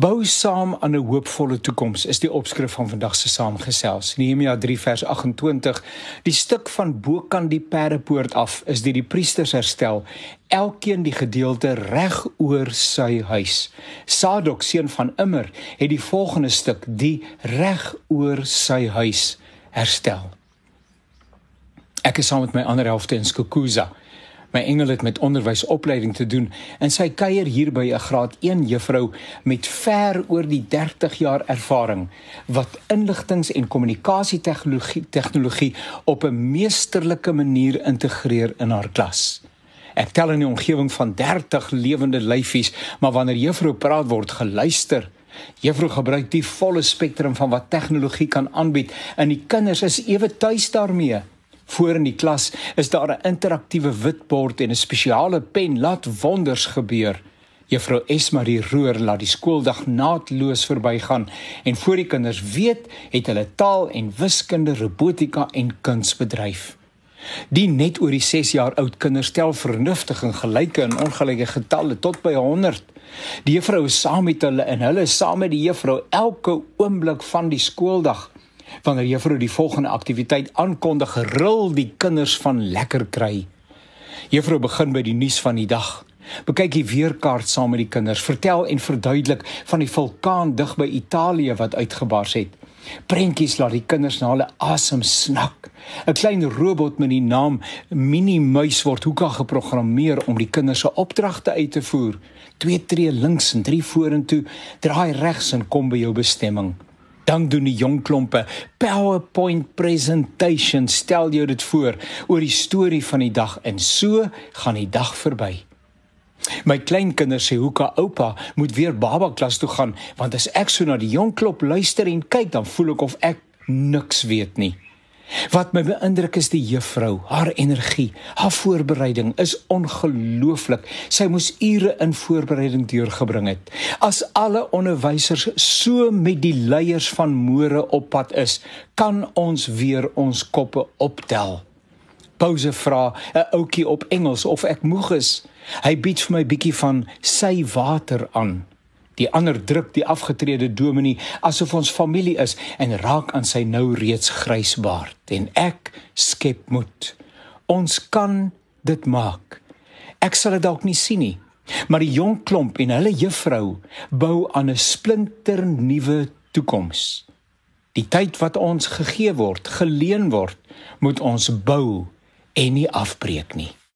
Bou saam aan 'n hoopvolle toekoms is die opskrif van vandag se saamgesels. Nehemia 3 vers 28. Die stuk van bokant die perdepoort af is deur die priesters herstel, elkeen die gedeelte reg oor sy huis. Sadok seun van Immer het die volgende stuk, die reg oor sy huis herstel. Ek is saam met my ander helfte in Skukuza. My engel het met onderwysopleiding te doen en sy kuier hier by 'n graad 1 juffrou met ver oor die 30 jaar ervaring wat inligtings- en kommunikasietegnologie tegnologie op 'n meesterlike manier integreer in haar klas. Ek tel in die omgewing van 30 lewende lyfies, maar wanneer juffrou praat word geluister. Juffrou gebruik die volle spektrum van wat tegnologie kan aanbied en die kinders is ewe tuis daarmee. Voor in die klas is daar 'n interaktiewe witbord en 'n spesiale pen laat wonders gebeur. Juffrou Esmarie Roer laat die skooldag naatloos verbygaan en voor die kinders weet, het hulle taal en wiskunde, robotika en kuns bedryf. Die net oor die 6 jaar oud kinders stel vernuftig en gelyke en ongelyke getalle tot by 100. Die juffrou is saam met hulle en hulle is saam met die juffrou elke oomblik van die skooldag. Wanneer juffrou die volgende aktiwiteit aankondig, ril die kinders van lekker kry. Juffrou begin by die nuus van die dag. Bekyk die weerkaart saam met die kinders, vertel en verduidelik van die vulkaan dig by Italië wat uitgebars het. Prentjies laat die kinders na hulle asem snak. 'n Klein robot met die naam Mini Muis word hoeka geprogrammeer om die kinders se opdragte uit te voer. Twee tree links en drie vorentoe, draai regs en kom by jou bestemming dan doen die jong klompe PowerPoint presentation stel jou dit voor oor die storie van die dag en so gaan die dag verby. My kleinkinders sê hoeka oupa moet weer baba klas toe gaan want as ek so na die jong klop luister en kyk dan voel ek of ek niks weet nie. Wat my beïndruk is die juffrou, haar energie, haar voorbereiding is ongelooflik. Sy moes ure in voorbereiding deurgebring het. As alle onderwysers so met die leiers van môre op pad is, kan ons weer ons koppe optel. Pause vra 'n ouetjie op Engels of ek moeg is. Hy bied vir my bietjie van sy water aan. Die ander druk die afgetrede dominee asof ons familie is en raak aan sy nou reeds grys baard en ek skep moed. Ons kan dit maak. Ek sal dit dalk nie sien nie, maar die jong klomp en hulle juffrou bou aan 'n splinter nuwe toekoms. Die tyd wat ons gegee word, geleen word, moet ons bou en nie afbreek nie.